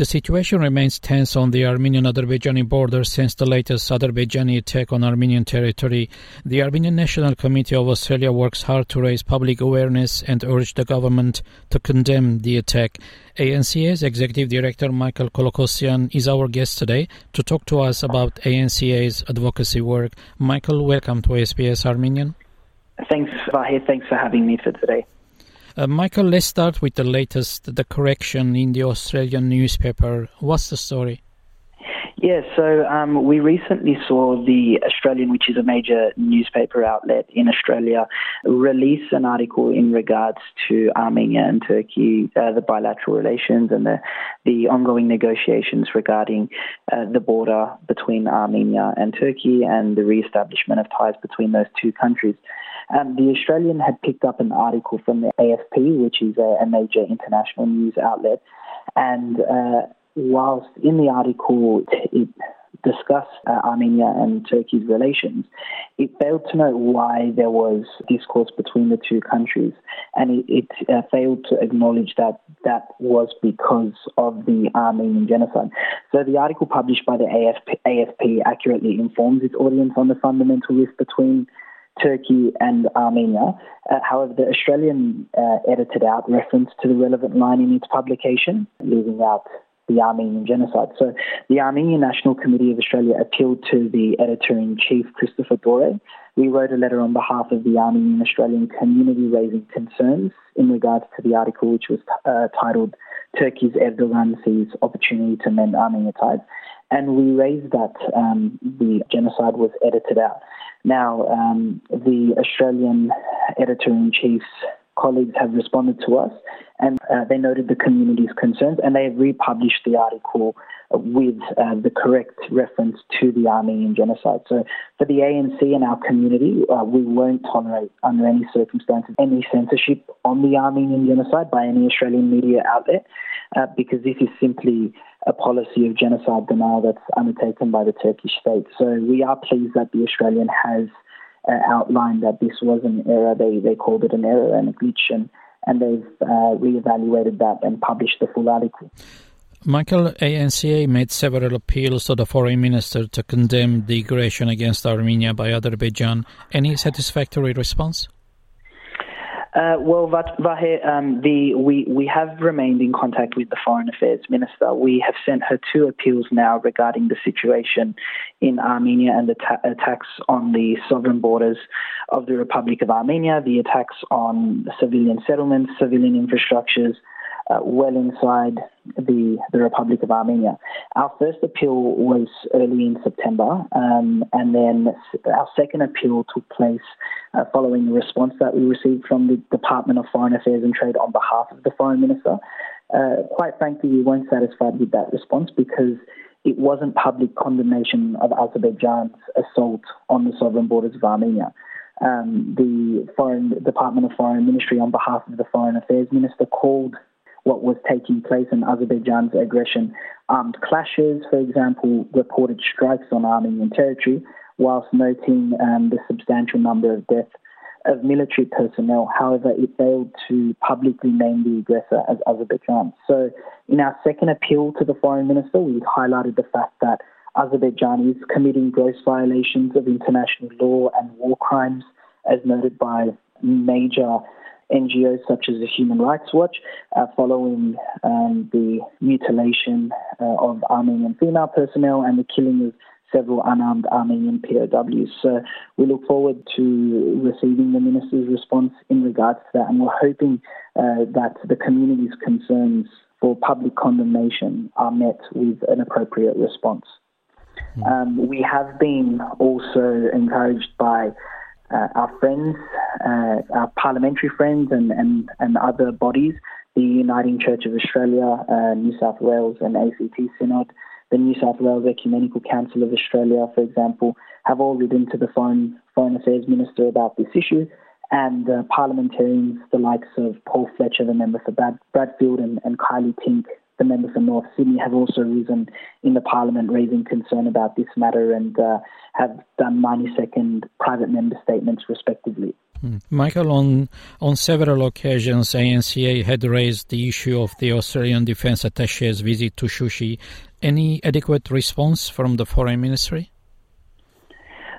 The situation remains tense on the Armenian-Azerbaijani border since the latest Azerbaijani attack on Armenian territory. The Armenian National Committee of Australia works hard to raise public awareness and urge the government to condemn the attack. ANCA's Executive Director Michael Kolokosian is our guest today to talk to us about ANCA's advocacy work. Michael, welcome to SBS Armenian. Thanks, Vahe. Thanks for having me for today. Uh, Michael, let's start with the latest, the correction in the Australian newspaper. What's the story? Yeah, so um, we recently saw the Australian, which is a major newspaper outlet in Australia, release an article in regards to Armenia and Turkey, uh, the bilateral relations and the, the ongoing negotiations regarding uh, the border between Armenia and Turkey and the re-establishment of ties between those two countries. Um, the Australian had picked up an article from the AFP, which is a, a major international news outlet, and uh, whilst in the article it discussed uh, Armenia and Turkey's relations, it failed to note why there was discourse between the two countries, and it, it uh, failed to acknowledge that that was because of the Armenian genocide. So the article published by the AFP, AFP accurately informs its audience on the fundamental rift between Turkey and Armenia. Uh, however, the Australian uh, edited out reference to the relevant line in its publication, leaving out the Armenian genocide. So the Armenian National Committee of Australia appealed to the editor-in-chief, Christopher Dore. We wrote a letter on behalf of the Armenian Australian community raising concerns in regards to the article, which was uh, titled Turkey's Erdogan sees opportunity to mend Armenia ties. And we raised that um, the genocide was edited out. Now, um, the Australian editor in chief's colleagues have responded to us and uh, they noted the community's concerns and they have republished the article with uh, the correct reference to the Armenian genocide. So, for the ANC and our community, uh, we won't tolerate, under any circumstances, any censorship on the Armenian genocide by any Australian media outlet uh, because this is simply a policy of genocide denial that's undertaken by the Turkish state. So we are pleased that the Australian has uh, outlined that this was an error. They they called it an error and a glitch, and, and they've uh, reevaluated that and published the full article. Michael, ANCA made several appeals to the foreign minister to condemn the aggression against Armenia by Azerbaijan. Any satisfactory response? Uh, well, Vahe, um, the, we, we have remained in contact with the Foreign Affairs Minister. We have sent her two appeals now regarding the situation in Armenia and the ta- attacks on the sovereign borders of the Republic of Armenia, the attacks on civilian settlements, civilian infrastructures, uh, well inside the, the Republic of Armenia. Our first appeal was early in September, um, and then our second appeal took place uh, following the response that we received from the Department of Foreign Affairs and Trade on behalf of the Foreign Minister. Uh, quite frankly, we weren't satisfied with that response because it wasn't public condemnation of Azerbaijan's assault on the sovereign borders of Armenia. Um, the Foreign Department of Foreign Ministry, on behalf of the Foreign Affairs Minister, called what was taking place in Azerbaijan's aggression. Armed clashes, for example, reported strikes on Armenian territory, whilst noting um, the substantial number of deaths of military personnel. However, it failed to publicly name the aggressor as Azerbaijan. So, in our second appeal to the foreign minister, we highlighted the fact that Azerbaijan is committing gross violations of international law and war crimes, as noted by major NGOs such as the Human Rights Watch, uh, following um, the mutilation uh, of Armenian female personnel and the killing of several unarmed Armenian POWs. So we look forward to receiving the minister's response in regards to that, and we're hoping uh, that the community's concerns for public condemnation are met with an appropriate response. Mm. Um, we have been also encouraged by uh, our friends, uh, our parliamentary friends, and, and, and other bodies, the Uniting Church of Australia, uh, New South Wales, and ACT Synod, the New South Wales Ecumenical Council of Australia, for example, have all written to the Foreign, Foreign Affairs Minister about this issue. And uh, parliamentarians, the likes of Paul Fletcher, the member for Brad, Bradfield, and, and Kylea Tink, the member for North Sydney, have also risen in the Parliament raising concern about this matter and uh, have done 90 second private member statements respectively. Hmm. Michael, on, on several occasions, ANCA had raised the issue of the Australian Defence Attache's visit to Shushi. Any adequate response from the Foreign Ministry?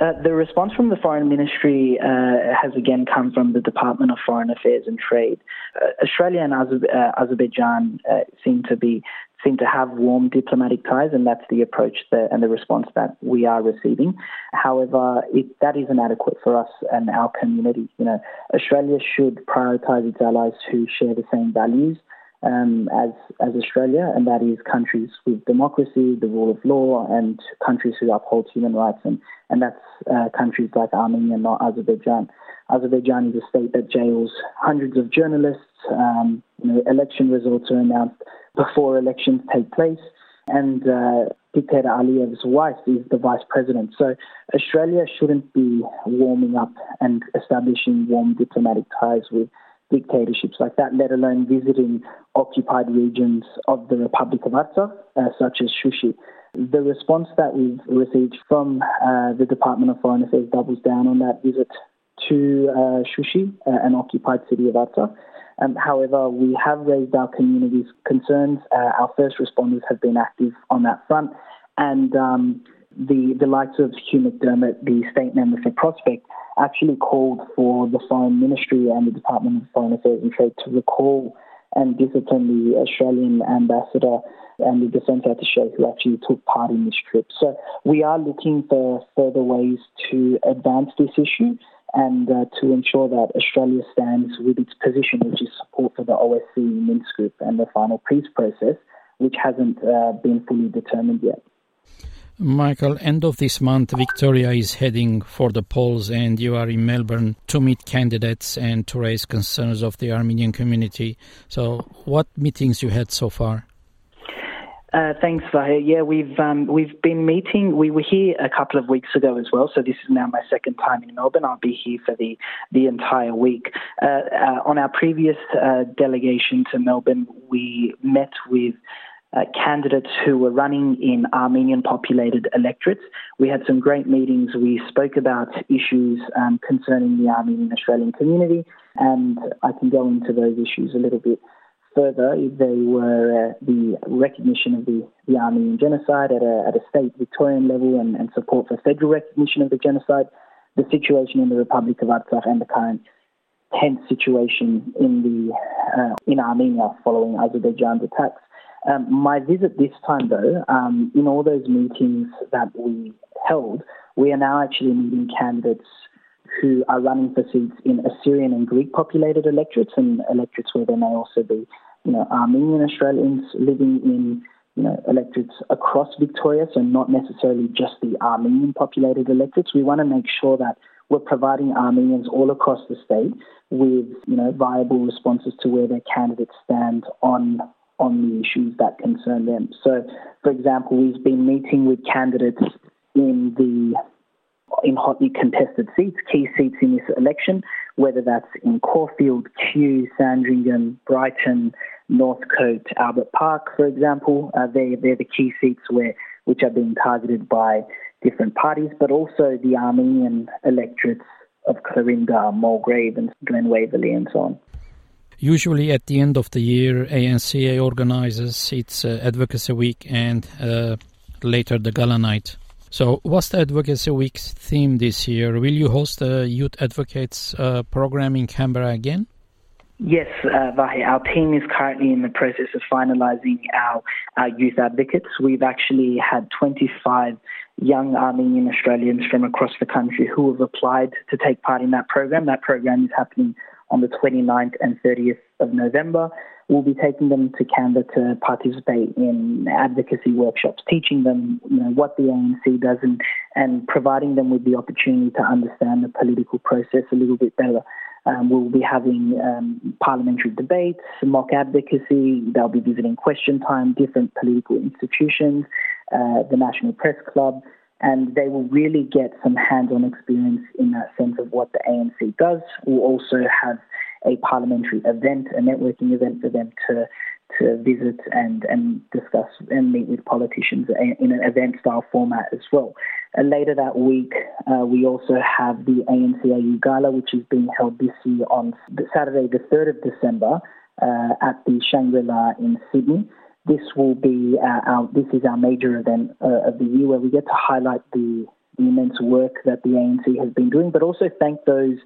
Uh, the response from the Foreign Ministry uh, has again come from the Department of Foreign Affairs and Trade. Uh, Australia and uh, Azerbaijan uh, seem to be seem to have warm diplomatic ties, and that's the approach that, and the response that we are receiving. However, it, that isn't adequate for us and our community. You know, Australia should prioritise its allies who share the same values um, as as Australia, and that is countries with democracy, the rule of law, and countries who uphold human rights, and and that's uh, countries like Armenia, not Azerbaijan. Azerbaijan is a state that jails hundreds of journalists. Um, you know, election results are announced before elections take place, and uh, Aliyev's wife is the vice president. So Australia shouldn't be warming up and establishing warm diplomatic ties with dictatorships like that, let alone visiting occupied regions of the Republic of Artsakh, uh, such as Shushi. The response that we've received from uh, the Department of Foreign Affairs doubles down on that visit to uh, Shushi, uh, an occupied city of Artsakh. Um, however, we have raised our community's concerns. Uh, our first responders have been active on that front, and um, the the likes of Hugh McDermott, the state member for Prospect, actually called for the Foreign Ministry and the Department of Foreign Affairs and Trade to recall and discipline the Australian ambassador and the defence attaché who actually took part in this trip. So we are looking for further ways to advance this issue and uh, to ensure that Australia stands with its position, which is support for the OSCE Minsk group and the final peace process, which hasn't uh, been fully determined yet. Michael, end of this month, Victoria is heading for the polls, and you are in Melbourne to meet candidates and to raise concerns of the Armenian community. So, what meetings you had so far? Uh, thanks, Vahe. Yeah, we've um, we've been meeting. We were here a couple of weeks ago as well, so this is now my second time in Melbourne. I'll be here for the the entire week. Uh, uh, on our previous uh, delegation to Melbourne, we met with uh, candidates who were running in Armenian populated electorates. We had some great meetings. We spoke about issues um, concerning the Armenian Australian community, and I can go into those issues a little bit further. They were uh, the recognition of the, the Armenian genocide at a, at a state Victorian level and, and support for federal recognition of the genocide, the situation in the Republic of Artsakh, and the current tense situation in the uh, in Armenia following Azerbaijan's attacks. Um, my visit this time, though, um, in all those meetings that we held, we are now actually meeting candidates who are running for seats in Assyrian and Greek populated electorates and electorates where there may also be, you know, Armenian Australians living in, you know, electorates across Victoria, so not necessarily just the Armenian populated electorates. We want to make sure that we're providing Armenians all across the state with, you know, viable responses to where their candidates stand on on the issues that concern them. So, for example, we've been meeting with candidates in the in hotly contested seats, key seats in this election, whether that's in Caulfield, Kew, Sandringham, Brighton, Northcote, Albert Park, for example. Uh, they, they're the key seats where which are being targeted by different parties, but also the Armenian electorates of Clarinda, Mulgrave, and Glen Waverley, and so on. Usually at the end of the year, ANCA organizes its uh, Advocacy Week and uh, later the Gala Night. So, what's the Advocacy Week's theme this year? Will you host the Youth Advocates uh, program in Canberra again? Yes, uh, Vahe, our team is currently in the process of finalising our, our youth advocates. We've actually had 25 young Armenian Australians from across the country who have applied to take part in that program. That program is happening on the 29th and 30th of November. We'll be taking them to Canberra to participate in advocacy workshops, teaching them you know, what the ANC does and, and providing them with the opportunity to understand the political process a little bit better. Um, we'll be having um, parliamentary debates, mock advocacy. They'll be visiting question time, different political institutions, uh, the National Press Club, and they will really get some hands-on experience in that sense of what the ANC does. We'll also have a parliamentary event, a networking event for them to to visit and, and discuss and meet with politicians in an event style format as well. And later that week, uh, we also have the ANCAU Gala, which is being held this year on Saturday, the 3rd of December, uh, at the Shangri La in Sydney. This will be our, our this is our major event uh, of the year where we get to highlight the, the immense work that the ANC has been doing, but also thank those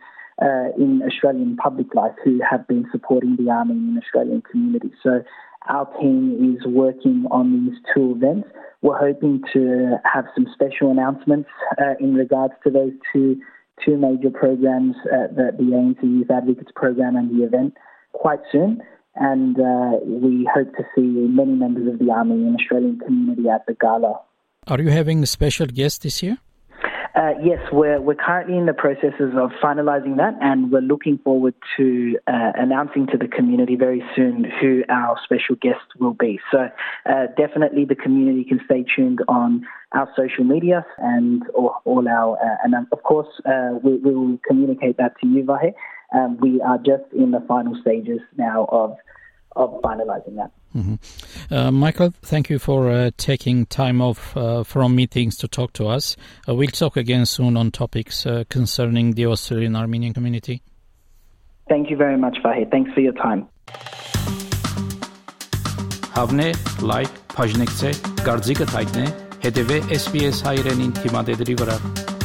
uh, in Australian public life who have been supporting the Armenian and Australian community. So our team is working on these two events. We're hoping to have some special announcements uh, in regards to those two two major programs, uh, the, the ANC Youth Advocates Program and the event, quite soon. And uh, we hope to see many members of the Armenian Australian community at the gala. Are you having a special guests this year? Uh, yes, we're, we're currently in the processes of finalising that, and we're looking forward to uh, announcing to the community very soon who our special guest will be. So, uh, definitely the community can stay tuned on our social media and all, all our, uh, and of course, uh, we, we, will communicate that to you, Vahe. Um, we are just in the final stages now of of finalising that. Mm-hmm. Uh, Michael, thank you for uh, taking time off uh, from meetings to talk to us. Uh, we'll talk again soon on topics uh, concerning the Australian Armenian community. Thank you very much, Vahe. Thanks for your time. Հավնե, լայք, թայտնե, հետևե SPS հայրենին թիմադեդրի վրա։